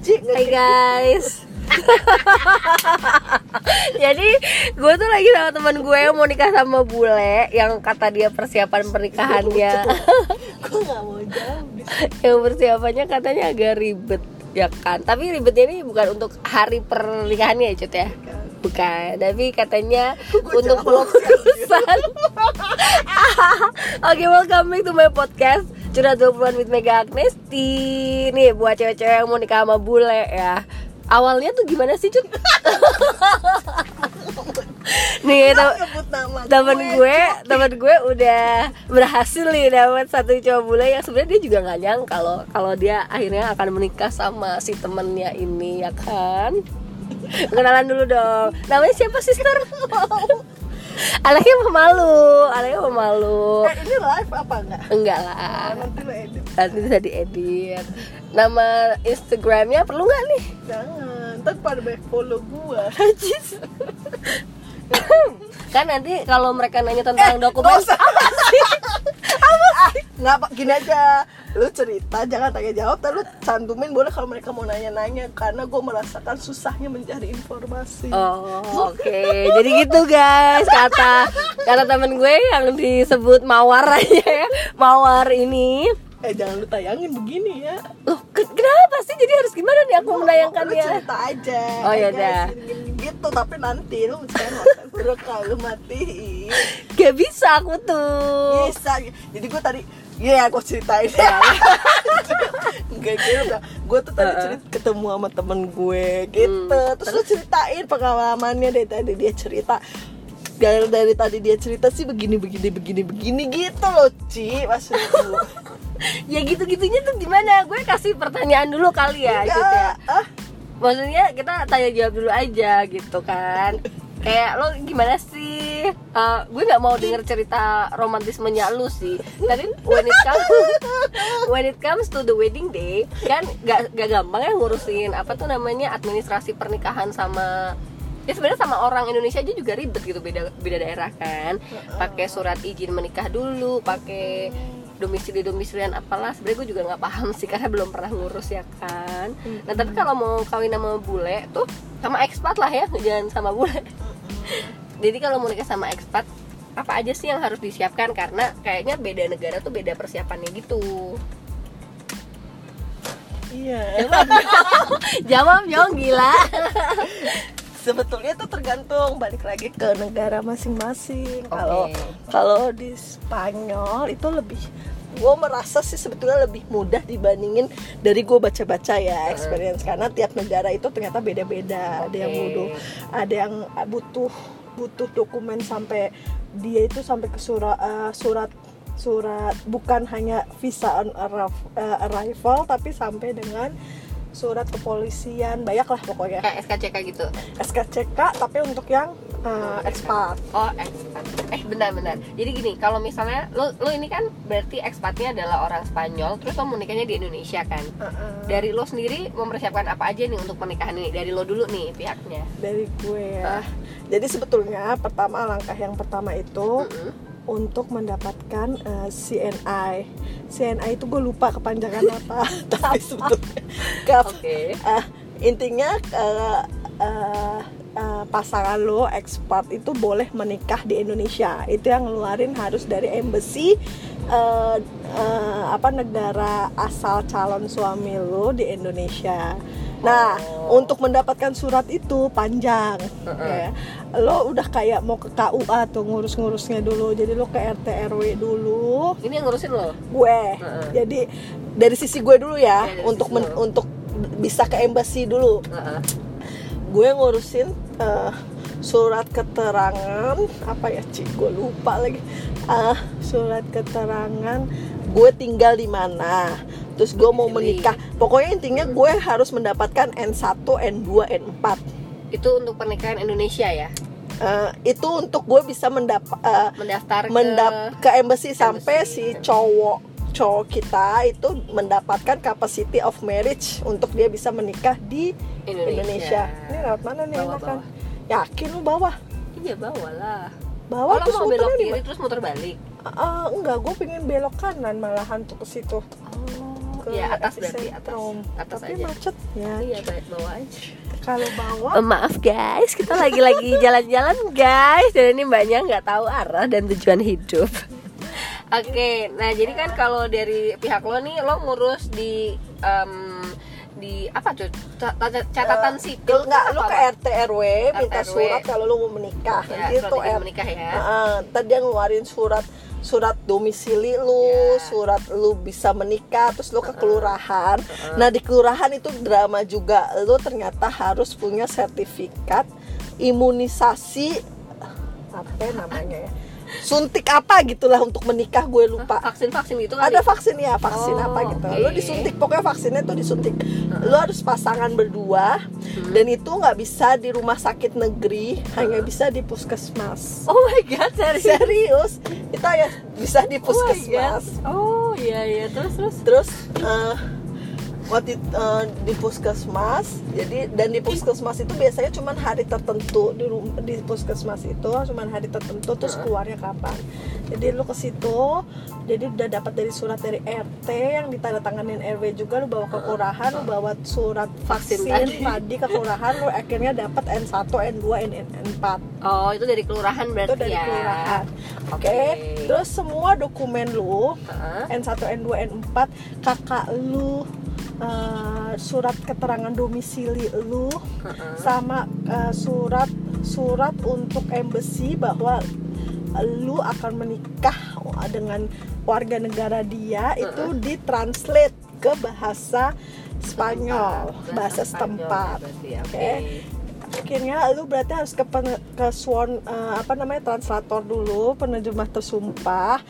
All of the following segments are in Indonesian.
Hai guys. Jadi gue tuh lagi sama teman gue yang mau nikah sama bule Yang kata dia persiapan pernikahannya gue nggak mau jawab. Yang persiapannya katanya agak ribet Ya kan? Tapi ribetnya ini bukan untuk hari pernikahannya ya Cut ya? Bukan, tapi katanya untuk jawab pengurusan Oke, welcome back to my podcast Curhat 20-an with Mega Agnesti. Nih, buat cewek-cewek yang mau nikah sama bule ya. Awalnya tuh gimana sih, Cut? Nih, tem- Sebut nama temen gue, temen gue udah berhasil nih dapat satu cowok bule yang sebenarnya dia juga nggak nyangka kalau kalau dia akhirnya akan menikah sama si temennya ini ya kan? Kenalan dulu dong. Namanya siapa sister anaknya pemalu anaknya pemalu Eh, ini live apa enggak? enggak Ah, lah nanti lo edit. Nanti bisa diedit. Nama instagramnya perlu nggak nih? Jangan, ntar pada banyak follow gua. Najis. kan nanti kalau mereka nanya tentang dokumen nggak usah. Ah, nggak apa gini aja. Lu cerita jangan tanya jawab. Tapi lu cantumin boleh kalau mereka mau nanya-nanya. Karena gue merasakan susahnya mencari informasi. Oh, oke. Jadi gitu guys, kata kata temen gue yang disebut mawar aja ya. Mawar ini. Eh jangan lu tayangin begini ya Loh, ke- kenapa sih? Jadi harus gimana nih aku menayangkannya? cerita aja Oh, guys, gini, gini, gitu tapi nanti lu rekam lu matiin Gak bisa aku tuh. bisa jadi gue tadi Iya, gue ceritain ya. Enggak gitu, gue tuh tadi cerita ketemu sama temen gue gitu. Hmm, Terus lu ceritain pengalamannya dari tadi dia cerita. Dari, dari tadi dia cerita sih begini begini begini begini gitu loh, Ci, maksudku. Ya gitu-gitunya tuh gimana? Gue kasih pertanyaan dulu kali ya, Cut, ya. ah, Maksudnya kita tanya jawab dulu aja gitu kan. Kayak lo gimana sih? Eh, gue nggak mau denger cerita romantismenya lu sih. Tapi when it comes when it comes to the wedding day, kan gak, gak gampang ya ngurusin apa tuh namanya administrasi pernikahan sama ya sebenarnya sama orang Indonesia aja juga ribet gitu beda beda daerah kan pakai surat izin menikah dulu pakai domisili domisilian apalah sebenarnya gue juga nggak paham sih karena belum pernah ngurus ya kan? Nah tapi kalau mau kawin sama bule tuh sama ekspat lah ya jangan sama bule. Jadi kalau mau nikah sama ekspat apa aja sih yang harus disiapkan? Karena kayaknya beda negara tuh beda persiapannya gitu. Iya. jawab dong gila Sebetulnya tuh tergantung balik lagi ke negara masing-masing. Kalau Oke. kalau di Spanyol itu lebih gue merasa sih sebetulnya lebih mudah dibandingin dari gue baca-baca ya experience karena tiap negara itu ternyata beda-beda ada yang butuh ada yang butuh butuh dokumen sampai dia itu sampai ke surat eh, surat surat bukan hanya visa on arri- eh, arrival tapi sampai dengan surat kepolisian banyak lah pokoknya kayak SKCK gitu SKCK tapi untuk yang eh, ekspat Oh, ekspat. Eh, benar-benar. Jadi gini, kalau misalnya lo lo ini kan berarti ekspatnya adalah orang Spanyol, terus lo mau nikahnya di Indonesia kan? Heeh. Dari lo sendiri mempersiapkan apa aja nih untuk pernikahan ini? Dari lo dulu nih pihaknya. dari gue ya jadi sebetulnya pertama langkah yang pertama itu Mm-mm. Untuk mendapatkan eh, CNI CNI itu gue lupa kepanjangan apa tapi sebetulnya ke- Oke. eh, intinya eh, eh, eh, pasangan lo ekspat itu boleh menikah di Indonesia. Itu yang ngeluarin harus dari embassy eh, eh, apa negara asal calon suami lo di Indonesia nah Oh. untuk mendapatkan surat itu panjang ya lo udah kayak mau ke KUA tuh ngurus-ngurusnya dulu jadi lo ke RT RW dulu Ini yang ngurusin lo. gue Heeh. jadi dari sisi gue dulu ya dari untuk men- lo. untuk bisa ke embassy dulu gue ngurusin eh, surat keterangan apa ya Ci gue lupa lagi ah surat keterangan gue tinggal di mana terus gue mau menikah pokoknya intinya gue harus mendapatkan N1 N2 N4 Itu untuk pernikahan Indonesia ya? Eh, itu untuk gue bisa mendapat Mendaftar ke mendap ke embassy sampai si embassy. cowok cowok kita itu mendapatkan capacity of marriage untuk dia bisa menikah di Indonesia. Indonesia. Ini lewat mana nih Bawah, kan? bawah. Yakin lu bawah? Iya, bawa lah. Bawah Oh, lo terus mau belok kiri terus muter balik. Ah, enggak, gue pengen belok kanan malahan tuh ke situ. Oh, ya atas berarti atas. atas tapi aja. macet ya. Iya baik bawah aja. Kalau bawah? Eh, maaf guys, kita lagi-lagi jalan-jalan guys. Dan ini mbaknya nggak tahu arah dan tujuan hidup. Oke, nah jadi kan kalau dari pihak lo nih Lo ngurus di em, di apa tuh Ca- ca- catatan sipil nggak lu ke? RT RW minta surat kalau lu mau menikah ya, gitu surat R- menikah ya Heeh, ntar dia ngeluarin surat surat domisili lu, Ya. surat lu bisa menikah, terus lu ke kelurahan. Nah di kelurahan itu drama juga, lu ternyata harus punya sertifikat imunisasi apa ya namanya ya, suntik apa gitulah untuk menikah gue lupa. vaksin-vaksin gitu kan Ada vaksin ya, vaksin Oh, apa gitu. oke. Lu disuntik pokoknya vaksinnya tuh disuntik. Lu harus pasangan berdua dan itu nggak bisa di rumah sakit negeri, hanya bisa di puskesmas. Oh my god, serius? Serius, itu ya bisa di Oh puskesmas. God. Oh iya iya, terus terus Terus eh, waktu eh, di puskesmas, jadi dan di puskesmas itu biasanya cuma hari tertentu di di puskesmas itu cuma hari tertentu terus keluarnya kapan. Jadi lu ke situ, jadi udah dapat dari surat dari RT yang ditandatanganin RW juga lu bawa ke kelurahan, lu bawa surat Vaksin vaksin, tadi. tadi ke kelurahan, lu akhirnya dapat N1, N2, N4 Oh itu dari kelurahan berarti itu dari ya kelurahan. Oke. Oke. Terus semua dokumen lu Heeh. N1, N2, N4, kakak lu eh, surat keterangan domisili lu Heeh. sama eh, surat surat untuk embassy bahwa lu akan menikah dengan warga negara dia itu ditranslate ke bahasa Spanyol, bahasa setempat. berarti ya, Oke. Oke. akhirnya lu berarti harus ke pen- ke sworn eh, apa namanya translator dulu penerjemah tersumpah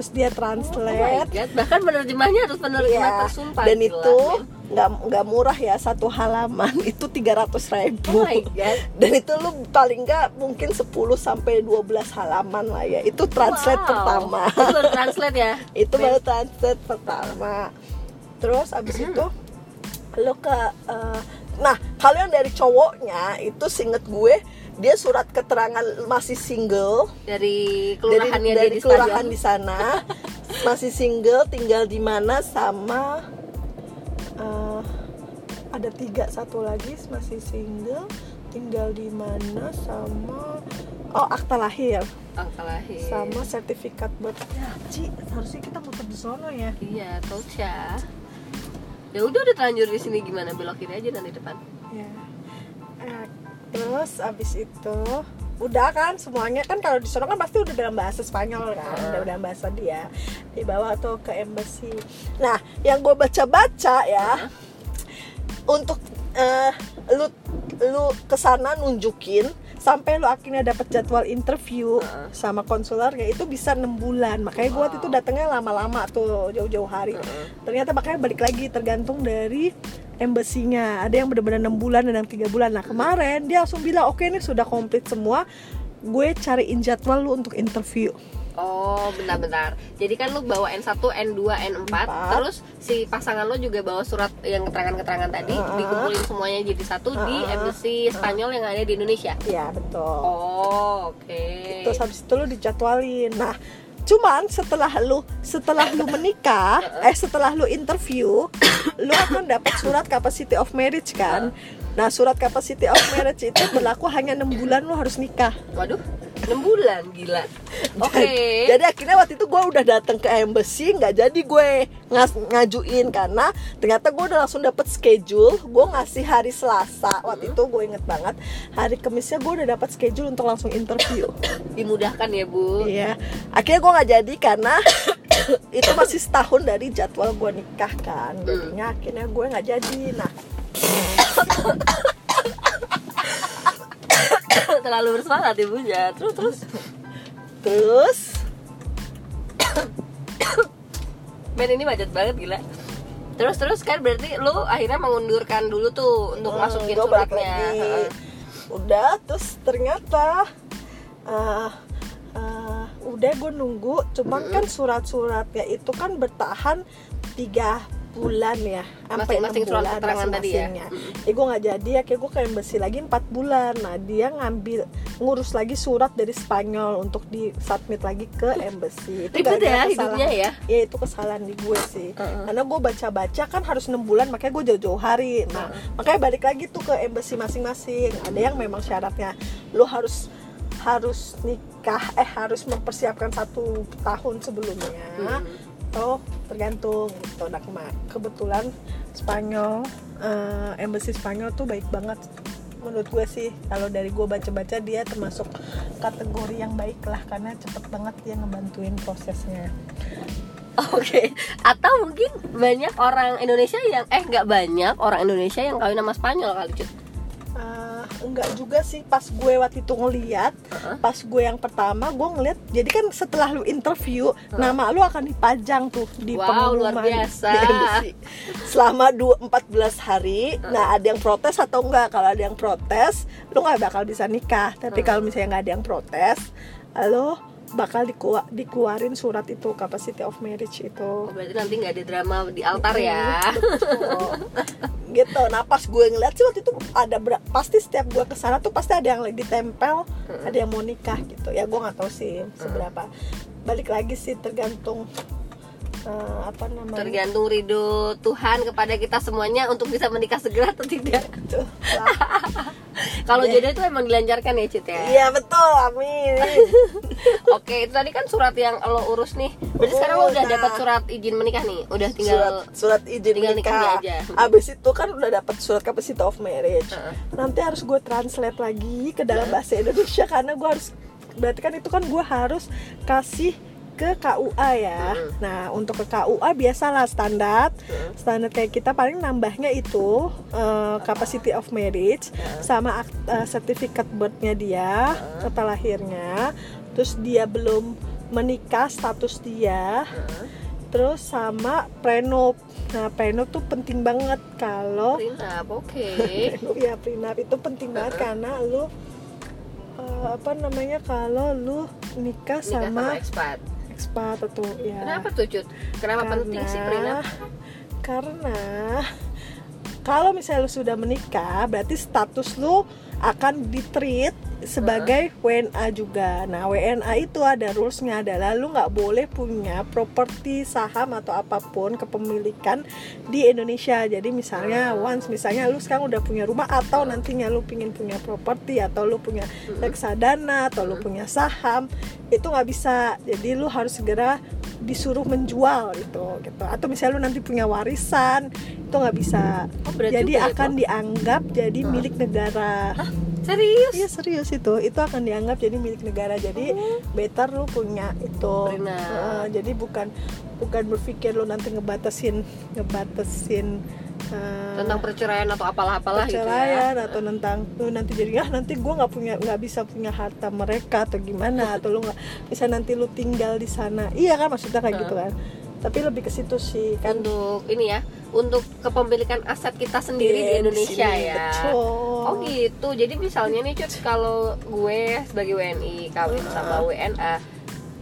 terus dia Oh translate God, bahkan penerjemahnya harus penerjemah Iya. tersumpah dan gila, itu nggak nggak murah ya satu halaman. Itu 300 ribu. Oh my god. Dan itu lu paling nggak mungkin 10 sampai 12 halaman lah ya. Itu translate Wow. pertama. Itu baru translate ya? Itu baru translate pertama. Terus abis Hmm. itu lo ke eh, nah kalau yang dari cowoknya itu singet gue dia surat keterangan masih single. Dari dari, kelurahannya dari dia di kelurahan di sana. Masih single tinggal di mana sama eh, ada tiga satu lagi masih single tinggal di mana sama oh akta lahir. Angka lahir. Sama sertifikat buat ya, Ci, harusnya kita muter di sono ya. Iya Tosha ya. Udah udah terlanjur di sini. Gimana? Belok kiri aja nanti depan. Ya terus abis itu udah kan semuanya kan kalau di sono kan pasti udah dalam bahasa Spanyol kan udah dalam bahasa dia. Dibawa tuh ke embassy. Nah yang gue baca baca ya untuk eh, lu lu ke sana nunjukin sampai lu akhirnya dapat jadwal interview Heeh. sama konsulernya itu bisa enam bulan. Makanya gue waktu itu datangnya lama-lama tuh jauh-jauh hari. Heeh. ternyata makanya balik lagi tergantung dari embassy-nya ada yang benar-benar enam bulan dan yang tiga bulan nah kemarin dia langsung bilang oke ini sudah komplit semua gue cariin jadwal lu untuk interview Oh, bentar-bentar. Jadi kan lu bawa N1, N2, N4, Empat. terus si pasangan lo juga bawa surat yang keterangan-keterangan tadi, Uh-uh. dikumpulin semuanya jadi satu di Uh-uh. embassy Spanyol yang ada di Indonesia. ya betul Oh, oke. terus habis itu lu dijadwalin nah cuman setelah lu setelah lu menikah eh setelah lu interview lu akan dapat surat capacity of marriage kan nah surat capacity of marriage itu berlaku hanya enam bulan lu harus nikah Waduh, 6 bulan gila. Oke. Jadi akhirnya waktu itu gue udah datang ke embassy nggak jadi gue ngas- ngajuin karena ternyata gue udah langsung dapet schedule. Gue ngasih hari Selasa waktu itu gue inget banget. Hari Kamisnya gue udah dapat schedule untuk langsung interview. Dimudahkan ya, Bu. Iya. Akhirnya gue nggak jadi karena itu masih setahun dari jadwal gue nikah kan. Jadinya akhirnya gue nggak jadi. Nah Terlalu bersemangat ibunya. Terus terus. terus Men ini macet banget gila. Terus terus kan berarti lu akhirnya mengundurkan dulu tuh untuk Hmm, masukin suratnya. Heeh. udah terus ternyata uh, uh, udah gue nunggu cuman kan surat-suratnya itu kan bertahan tiga bulan ya. Sampai Masing-masing surat bulan keterangan tadi ya? ya gue nggak jadi ya kayak gue ke embassy lagi empat bulan. Nah dia ngambil ngurus lagi surat dari Spanyol untuk di submit lagi ke embassy. Itu Ribet ya hidupnya ya. ya itu kesalahan di gue sih. Heeh. karena gue baca-baca kan harus enam bulan makanya gue jauh-jauh hari. Nah makanya balik lagi tuh ke embassy masing-masing. Ada yang memang syaratnya lo harus harus nikah eh harus mempersiapkan satu tahun sebelumnya. Hmm. Atau tergantung gitu. Nah kebetulan Spanyol eh, embassy Spanyol tuh baik banget menurut gue sih. Kalau dari gue baca-baca dia termasuk kategori yang baik lah karena cepet banget dia ngebantuin prosesnya. Oke, atau mungkin banyak orang Indonesia yang eh nggak banyak orang Indonesia yang kawin sama Spanyol kali cut. Enggak juga sih pas gue waktu itu ngeliat Heeh. pas gue yang pertama gue ngeliat jadi kan setelah lu interview nama lu akan dipajang tuh di Wow, luar pengumuman biasa. di embassy. selama dua 14 hari nah ada yang protes atau enggak kalau ada yang protes lu nggak bakal bisa nikah tapi kalau misalnya nggak ada yang protes lo bakal dikua- dikeluarin surat itu capacity of marriage itu Oh, berarti nanti nggak ada drama di altar ya. Betul. gitu. Nah pas gue ngeliat sih waktu itu ada ber- pasti setiap gue ke sana tuh pasti ada yang lagi ditempel ada yang mau nikah gitu. Ya gue nggak tahu sih seberapa. Balik lagi sih tergantung eh, apa namanya? Tergantung ridho Tuhan kepada kita semuanya untuk bisa menikah segera atau tidak. Lah. Kalau Iya. jodoh itu emang dilancarkan ya Cit ya. iya betul amin Oke, itu tadi kan surat yang lo urus nih. Berarti sekarang lo udah Udah. dapat surat izin menikah nih. Udah tinggal surat surat izin tinggal nikahnya nikah aja. abis itu kan udah dapat surat capacity of marriage Heeh. nanti harus gue translate lagi ke dalam bahasa Indonesia karena gue harus berarti kan itu kan gue harus kasih ke KUA ya. Mm. Nah untuk ke KUA biasalah standar, Mm. standar kayak kita paling nambahnya itu eh, capacity of marriage sama ak- eh, sertifikat birthnya dia, kata lahirnya, terus dia belum menikah status dia, terus sama prenup. Nah prenup tuh penting banget kalau Prenup, oke. prenup ya prenup itu penting banget karena lu eh, apa namanya kalau lu nikah Nikah sama sama expat. Expat atau ya Kenapa tuh Cut? Kenapa penting sih prenup? karena kalau misalnya lu sudah menikah berarti status lu akan ditreat sebagai WNA juga. Nah, WNA itu ada rulesnya adalah lu nggak boleh punya properti saham atau apa pun kepemilikan di Indonesia. Jadi misalnya once misalnya lu sekarang udah punya rumah atau nantinya lu pingin punya properti atau lu punya reksadana atau lu punya saham itu nggak bisa. Jadi lu harus segera disuruh menjual gitu gitu. Atau misalnya lu nanti punya warisan itu nggak bisa. Oh, Jadi ya, akan Kok. dianggap jadi milik negara. Serius? Iya serius itu, itu akan dianggap jadi milik negara. Jadi better lu punya itu. Benar. Heeh, jadi bukan bukan berpikir lu nanti ngebatasin ngebatasin eh, Tentang perceraian atau apalah-apalah gitu ya. perceraian atau tentang lu nanti jadi ah nanti gua nggak punya nggak bisa punya harta mereka atau gimana atau lu nggak bisa nanti lu tinggal di sana. Iya kan maksudnya kayak gitu kan. Tapi lebih ke situ sih kan Untuk ini ya, untuk kepemilikan aset kita sendiri di Iya, Indonesia sini, ya. Betul. Oh gitu. Jadi misalnya nih Cut, kalau gue sebagai WNI kawin sama WNA,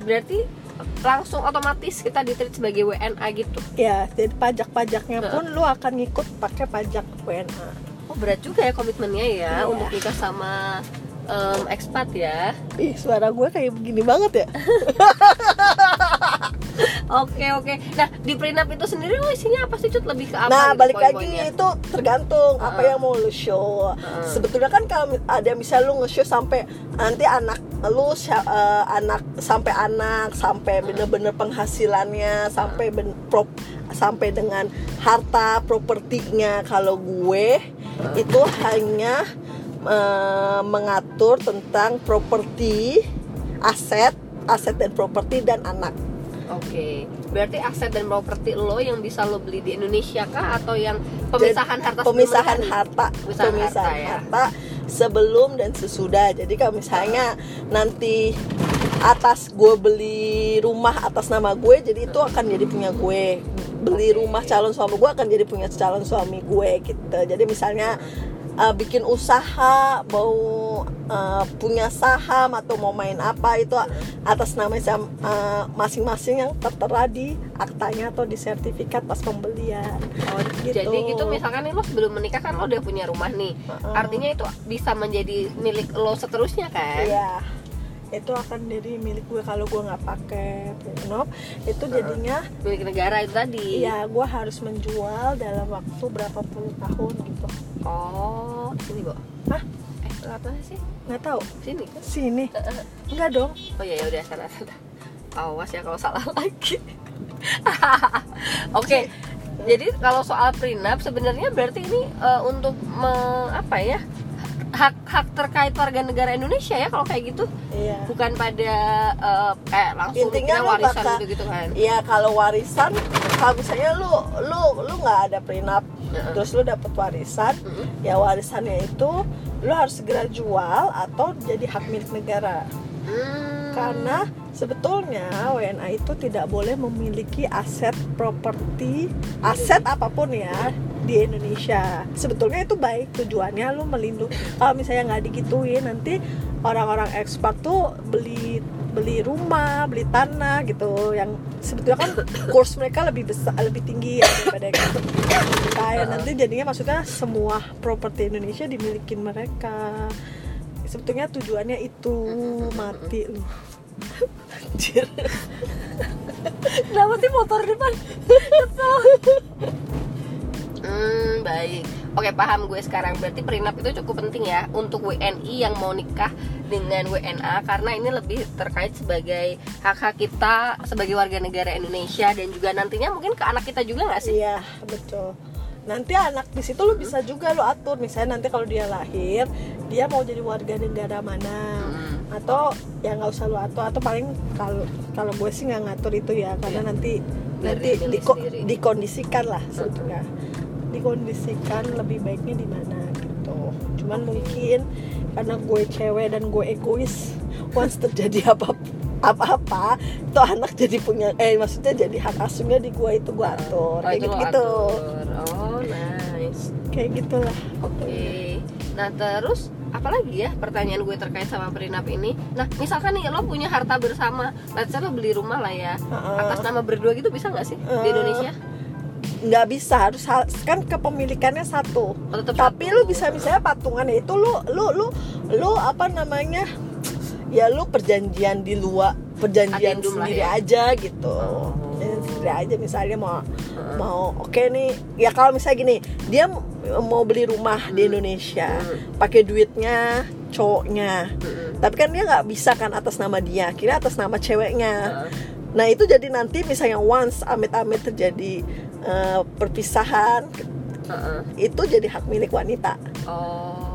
berarti langsung otomatis kita ditreat sebagai WNA gitu. Ya, jadi pajak-pajaknya pun lu akan ngikut pakai pajak WNA. Oh berat juga ya komitmennya ya Iya. untuk nikah sama em, expat ya. Ih, suara gue kayak begini banget ya. Oke oke. Nah di prenup itu sendiri lo isinya apa sih Cut? Lebih ke apa? nah, gitu balik lagi poin-poinnya? itu tergantung apa Heeh. yang mau lu show. Heeh. Sebetulnya kan kalau ada yang bisa lu nge-show sampai nanti anak lu eh, anak sampai anak sampai bener-bener penghasilannya sampai ben, prop sampai dengan harta propertinya. Kalau gue itu hanya eh, mengatur tentang properti aset aset dan properti dan anak. Oke, berarti aset dan properti lo yang bisa lo beli di Indonesia kah? Atau yang pemisahan harta pemisahan harta. Pemisahan pemisahan harta, ya. harta sebelum dan sesudah. Jadi kalau misalnya nanti atas gue beli rumah atas nama gue jadi itu akan jadi punya gue. Beli rumah calon suami gue akan jadi punya calon suami gue gitu. Jadi misalnya uh, bikin usaha mau uh, punya saham atau mau main apa itu atas nama uh, masing-masing yang tertera di aktanya atau di sertifikat pas pembelian Oh, Gitu. jadi gitu misalkan nih lo sebelum menikah kan lo udah punya rumah nih. Heeh. Artinya itu bisa menjadi milik lo seterusnya kan? Iya itu akan jadi milik gue kalau gue nggak pakai prenup itu jadinya Milik negara itu tadi. ya gue harus menjual dalam waktu berapa puluh tahun gitu Oh, sini, Bo. Hah? Eh, apa sih? nggak tahu Sini. sini enggak dong Oh iya, ya udah sana sana. Awas ya kalau salah lagi. Oke. Jadi kalau soal prenup sebenarnya berarti ini eh, untuk me- apa ya? Hak hak terkait warga negara Indonesia ya kalau kayak gitu iya bukan pada eh, kayak langsung Intinya lo warisan bakal- gitu gitu kan Iya kalau warisan kalau misalnya lu lu lu nggak ada prenup Heeh. terus lu dapat warisan Mm-mm. ya warisannya itu lu harus segera jual atau jadi hak milik negara Hmm. Karena sebetulnya WNA itu tidak boleh memiliki aset properti aset apa pun ya di Indonesia. Sebetulnya itu baik tujuannya lu melindungi. Kalau misalnya nggak digituin nanti orang-orang ekspor tuh beli beli rumah beli tanah gitu. Yang sebetulnya kan kurs mereka lebih besar lebih tinggi ya daripada ekspor kayak nanti jadinya maksudnya semua properti Indonesia dimiliki mereka sebetulnya tujuannya itu mati lu anjir Kenapa sih motor depan? hmm, baik. Oke, paham gue sekarang. Berarti prenup itu cukup penting ya untuk WNI yang mau nikah dengan WNA karena ini lebih terkait sebagai hak-hak kita sebagai warga negara Indonesia dan juga nantinya mungkin ke anak kita juga nggak sih? iya betul nanti anak di situ lu bisa juga lu atur misalnya nanti kalau dia lahir dia mau jadi warga negara mana Hmm. atau ya nggak usah lu atur atau paling kalau kalau gue sih nggak ngatur itu ya karena Iya. nanti Biar nanti diko- sendiri. dikondisikan lah sebetulnya dikondisikan lebih baiknya di mana gitu cuman mungkin karena gue cewek dan gue egois once terjadi apa apa-apa itu anak jadi punya eh maksudnya jadi hak asuhnya di gue itu gue atur Oh, kayak itu gitu lo gitu atur. Oh, nice. kayak gitulah Oke. Nah, terus apalagi ya pertanyaan gue terkait sama prenup ini? Nah, misalkan nih lo punya harta bersama, let's say lo beli rumah lah ya. Atas nama berdua gitu bisa nggak sih di Indonesia? nggak bisa harus kan kepemilikannya satu Oh, tetap tapi satu. lu bisa misalnya patungannya itu lu lu lu lu apa namanya ya lu perjanjian di luar perjanjian Adendum lah sendiri ya. aja gitu Oh. Sendiri aja misalnya mau Heeh. mau oke nih ya kalau misalnya gini dia mau beli rumah di Hmm. Indonesia Hmm. pakai duitnya cowoknya Mm-mm. tapi kan dia nggak bisa kan atas nama dia kira atas nama ceweknya Heeh. Nah itu jadi nanti misalnya once amit-amit terjadi eh, perpisahan Heeh. itu jadi hak milik wanita. Oh.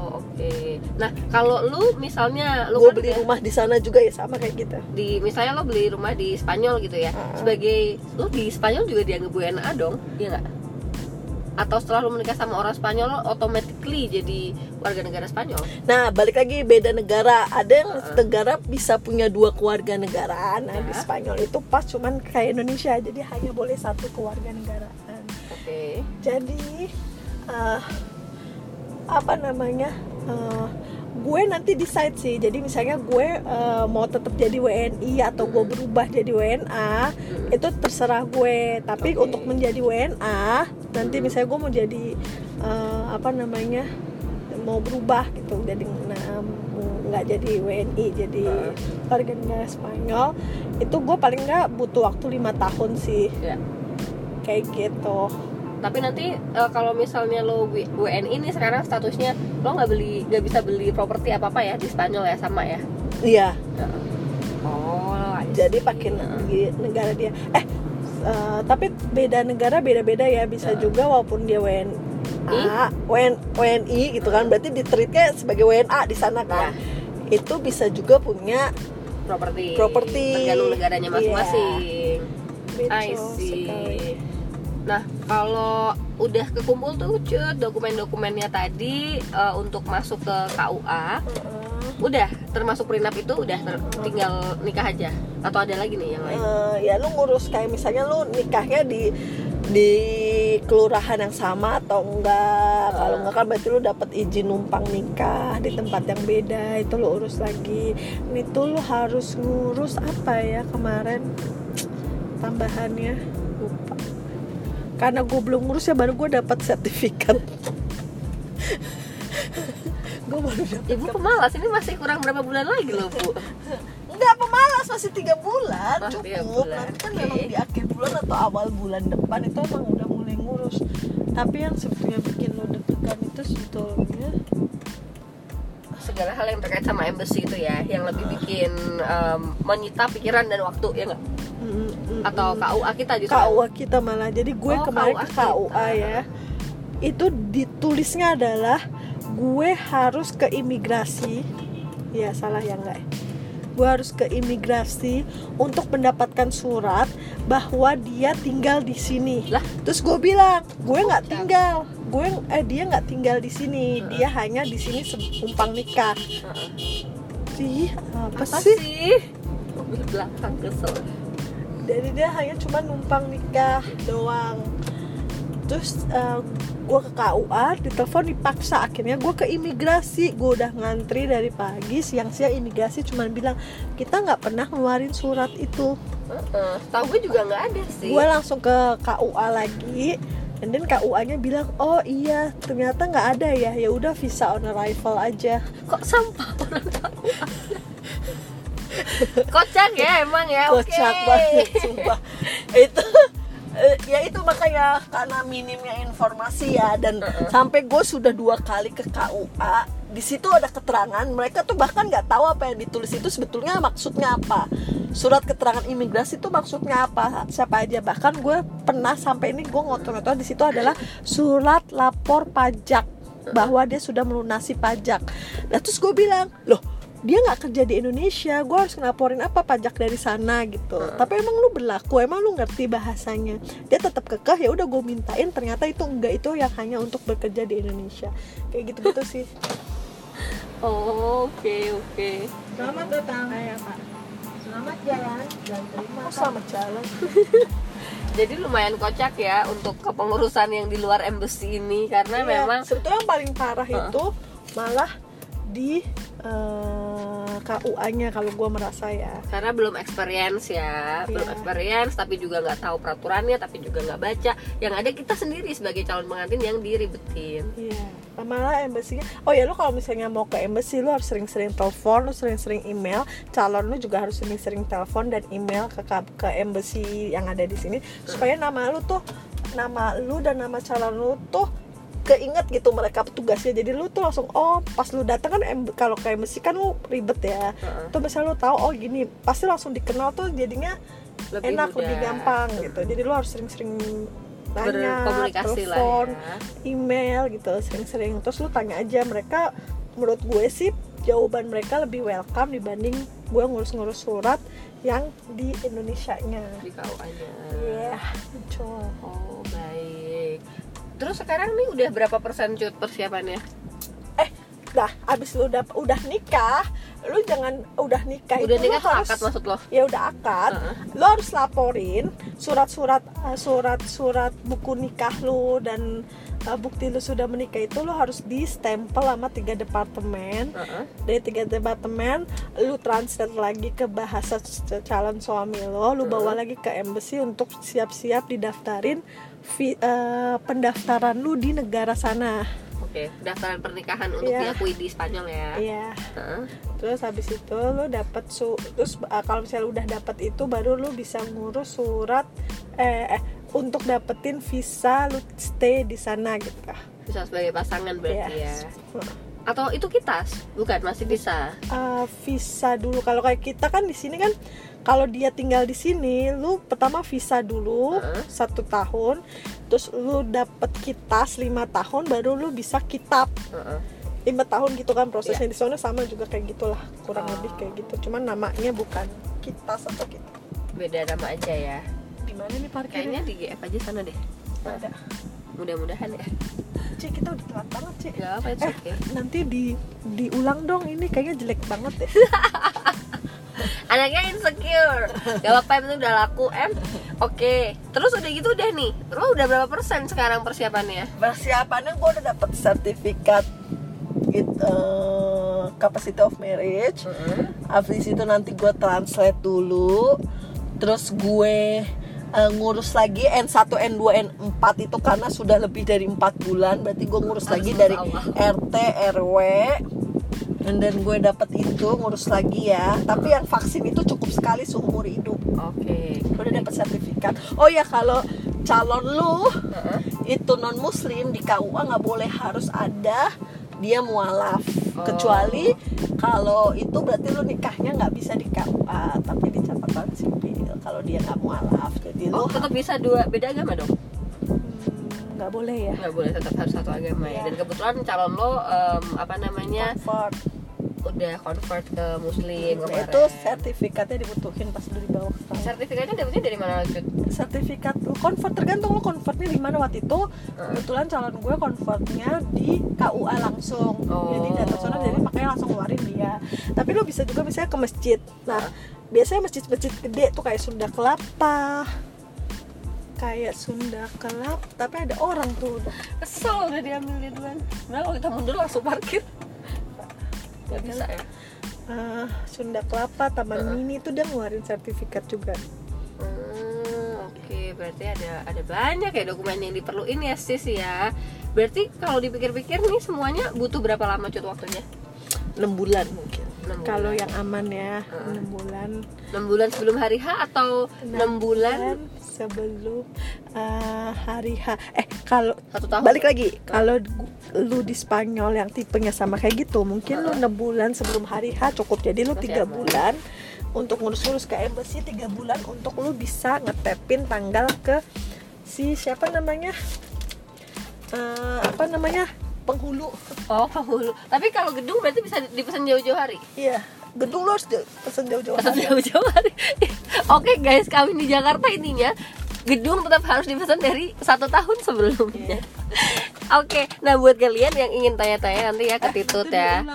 Nah, kalau lu misalnya lu Gue kan beli udah rumah di sana juga ya sama kayak gitu. di misalnya lo beli rumah di Spanyol gitu ya. Heeh. Sebagai lo di Spanyol juga dianggap WNA dong, iya nggak? Atau setelah lo menikah sama orang Spanyol lo automatically jadi warga negara Spanyol? Nah balik lagi beda negara. Ada yang Heeh. negara bisa punya dua keluarga negaraan. Nah di Ya. Spanyol itu pas cuman kayak Indonesia jadi hanya boleh satu keluarga negaraan. Oke. Jadi eh, apa namanya? Eh, gue nanti decide sih. Jadi misalnya gue eh, mau tetap jadi WNI atau gue berubah jadi WNA itu terserah gue. Tapi Oke. untuk menjadi WNA nanti misalnya gue mau jadi eh, apa namanya? mau berubah gitu jadi nah, nggak jadi WNI jadi warga negara Spanyol itu gue paling nggak butuh waktu lima tahun sih Ya. kayak gitu Tapi nanti eh, kalau misalnya lo WNI ini sekarang statusnya lo nggak beli nggak bisa beli properti apa apa ya di Spanyol ya sama ya? iya Oh, I jadi pakai neg- negara dia eh eh, tapi beda negara beda-beda ya bisa Heeh. juga walaupun dia WNA WN, WNI gitu kan berarti diteritnya sebagai WNA di sana kan itu bisa juga punya properti Properti. tergantung negaranya Iya. masing-masing. I betul see. sekali. Nah, kalau udah kekumpul tuh cut dokumen-dokumennya tadi eh, untuk masuk ke KUA, Heeh. udah termasuk prenup itu udah ter- tinggal nikah aja atau ada lagi nih yang lain? Eh, ya lu ngurus kayak misalnya lu nikahnya di di kelurahan yang sama atau enggak kalau Ah. enggak kan berarti lu dapat izin numpang nikah di tempat yang beda itu lu urus lagi ini tuh lu harus ngurus apa ya kemarin tambahannya karena gue belum ngurus ya baru gue dapat sertifikat. Gue baru dapat ibu pemalas ini masih kurang berapa bulan lagi loh bu? Enggak pemalas masih tiga bulan Oh, cukup. tiga bulan, nanti kan oke. memang di akhir bulan atau awal bulan depan itu emang udah mulai ngurus. Tapi yang sebetulnya bikin lo deg-degan itu sebetulnya segala hal yang terkait sama embassy itu ya yang lebih bikin em, menyita pikiran dan waktu ya nggak? Mm, atau. KUA kita justru KUA kita malah. Jadi gue Oh, kemarin KUA ke KUA kita. ya. Itu ditulisnya adalah gue harus ke imigrasi. Ya salah ya enggak gue harus ke imigrasi untuk mendapatkan surat bahwa dia tinggal di sini. Lah? terus gue bilang gue nggak tinggal gue eh dia nggak tinggal di sini. Dia hanya di sini numpang nikah. Sih apa, apa sih? sih? Mobil belakang kesel. Jadi dia hanya cuma numpang nikah doang. Terus gue ke KUA ditelepon dipaksa. Akhirnya gue ke imigrasi. Gue udah ngantri dari pagi siang-siang imigrasi. Cuma bilang kita nggak pernah ngeluarin surat itu. Heeh. tahu gue juga nggak ada sih. Gue langsung ke KUA lagi dan then KUA nya bilang oh iya ternyata nggak ada ya. Ya udah visa on arrival aja. Kok sampah orang tahu? Kocak ya emang ya. Kocak banget sumpah. Itu eh, ya itu makanya karena minimnya informasi ya. Dan sampai gue sudah dua kali ke KUA di situ ada keterangan. Mereka tuh bahkan nggak tahu apa yang ditulis itu sebetulnya maksudnya apa surat keterangan imigrasi itu maksudnya apa? Siapa aja. Bahkan gue pernah sampai ini gue ngotot-ngotot di situ adalah surat lapor pajak. Bahwa dia sudah melunasi pajak. Nah terus gue bilang loh dia nggak kerja di Indonesia gue harus ngelaporin apa pajak dari sana gitu. Tapi emang lu berlaku emang lu ngerti bahasanya. Dia tetap kekeh ya udah gue mintain ternyata itu enggak itu yang hanya untuk bekerja di Indonesia. Kayak gitu gitu sih. Oh, oke oke. Selamat datang. Ya pak selamat jalan dan terima selamat jalan jadi lumayan kocak ya untuk kepengurusan yang di luar embassy ini karena Iya, memang sebetulnya yang paling parah Heeh. itu malah di eh, KUA-nya kalau gue merasa ya. Karena belum experience ya belum Iya. experience tapi juga nggak tahu peraturannya tapi juga nggak baca. Yang ada kita sendiri sebagai calon pengantin yang diribetin. Iya, malah embassy Oh ya lu kalau misalnya mau ke embassy lu harus sering-sering telepon, lu sering-sering email. Calon lu juga harus sering-sering telepon dan email ke ke embassy yang ada di sini. Supaya nama lu tuh nama lu dan nama calon lu tuh keinget gitu mereka petugasnya jadi lu tuh langsung oh pas lu datang kan kalau ke embassy kan lu ribet ya. Heeh. tuh misalnya lu tahu oh gini pasti langsung dikenal tuh jadinya Lebih enak mudah. lebih gampang gitu. Jadi lu harus sering-sering lah telepon ya. email gitu sering-sering. Terus lu tanya aja mereka menurut gue sih jawaban mereka lebih welcome dibanding gue ngurus-ngurus surat yang di Indonesia nya di KUA-nya iya betul. Oh baik terus sekarang nih udah berapa persen cut persiapannya? Eh dah abis lu udah udah nikah lu jangan udah nikah udah itu lu nikah tuh harus akad maksud lo? Ya udah akad. Heeh. lo harus laporin surat-surat eh, surat-surat buku nikah lu dan eh, bukti lu sudah menikah itu lo harus di stempel sama tiga departemen. Heeh. dari tiga departemen lu translate lagi ke bahasa calon suami lo lu bawa lagi ke embassy untuk siap-siap didaftarin vi- eh, pendaftaran lu di negara sana. Oke pendaftaran pernikahan untuk Iya. diakui di Spanyol ya. Iya. Heeh. terus habis itu lu dapat su terus eh, kalau misalnya lu udah dapat itu baru lu bisa ngurus surat eh, eh untuk dapetin visa lu stay di sana gitu. Bisa sebagai pasangan berarti Iya. ya. Atau itu kitas bukan masih bisa? Eh, visa dulu. Kalau kayak kita kan di sini kan kalau dia tinggal di sini lu pertama visa dulu Heeh. satu tahun terus lu dapet kitas lima tahun baru lu bisa kitab. Heeh. lima tahun gitu kan prosesnya di sana sama juga kayak gitulah kurang Oh. lebih kayak gitu. Cuman namanya bukan kitas atau kitab. Beda nama aja ya. Di mana nih parkirnya? Kayaknya di GF aja sana deh. Ada. Mudah-mudahan ya. Cik kita udah telat banget Cik. Nggak apa itu eh nanti di diulang dong ini kayaknya jelek banget deh anaknya insecure. Gak apa-apa penting udah laku em. Oke terus udah gitu udah nih. Lo udah berapa persen sekarang persiapannya? Persiapannya gue udah dapet sertifikat itu capacity of marriage. Habis itu nanti gue translate dulu. Terus gue eh, ngurus lagi N1, N2, N4 itu karena sudah lebih dari empat bulan. Berarti gue ngurus lagi dari. RT, RW dan dan gue dapet itu ngurus lagi ya. Tapi yang vaksin itu cukup sekali seumur hidup. Oke. Gue udah dapet sertifikat. Oh ya kalau calon lu Heeh. itu non muslim di KUA nggak boleh harus ada dia mualaf. Oh. kecuali kalau itu berarti lu nikahnya nggak bisa di KUA tapi di catatan sipil kalau dia nggak mualaf. Jadi lu oh tetap bisa dua beda agama dong? Hmm, nggak boleh ya. Nggak boleh tetap harus satu agama ya. Iya. dan kebetulan calon lo em, apa namanya Convert. Udah convert ke muslim Nah, kemarin itu sertifikatnya dibutuhin pas lu dibawa ke sana. sertifikatnya dapetnya dari mana lanjut sertifikat lu convert tergantung lu convertnya di mana waktu itu. Kebetulan calon gue convertnya di KUA langsung. Oh. jadi data sana jadi makanya langsung ngeluarin dia. Tapi lu bisa juga misalnya ke masjid. Nah biasanya masjid-masjid gede tuh kayak Sunda Kelapa. Kayak Sunda Kelapa tapi ada orang tuh. Udah kesel udah diambil dia duluan nah kalau kita mundur langsung parkir nggak bisa ya Eh, Sunda Kelapa Taman Mini itu udah ngeluarin sertifikat juga Hmm, Oke, berarti ada ada banyak ya dokumen yang diperluin ya sis ya. Berarti kalau dipikir-pikir nih semuanya butuh berapa lama cut waktunya? 6 bulan mungkin kalau bulan. yang aman ya 6 bulan. 6 bulan sebelum hari H atau 6 bulan sebelum eh, hari H. Eh kalau satu tahun? balik lagi kalau lu di Spanyol yang tipenya sama kayak gitu mungkin lu 6 bulan sebelum hari H cukup. Jadi lu tiga bulan untuk ngurus-ngurus ke embassy tiga bulan untuk lu bisa ngetepin tanggal ke si siapa namanya? Eh, apa namanya penghulu Oh, penghulu. Tapi kalau gedung berarti bisa dipesan jauh-jauh hari. iya gedung lu harus pesen jauh-jauh Pesan hari. jauh-jauh hari. Oke guys, kami di Jakarta intinya gedung tetap harus dipesan dari satu tahun sebelumnya. Oke, nah buat kalian yang ingin tanya-tanya nanti ya ke Titut ya.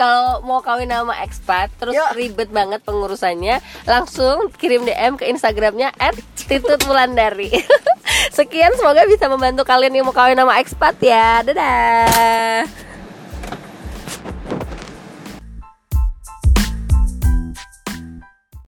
Kalau mau kawin nama expat terus Yuk. ribet banget pengurusannya, langsung kirim DM ke Instagramnya @titutwulandari. Sekian semoga bisa membantu kalian yang mau kawin nama expat ya. Dadah.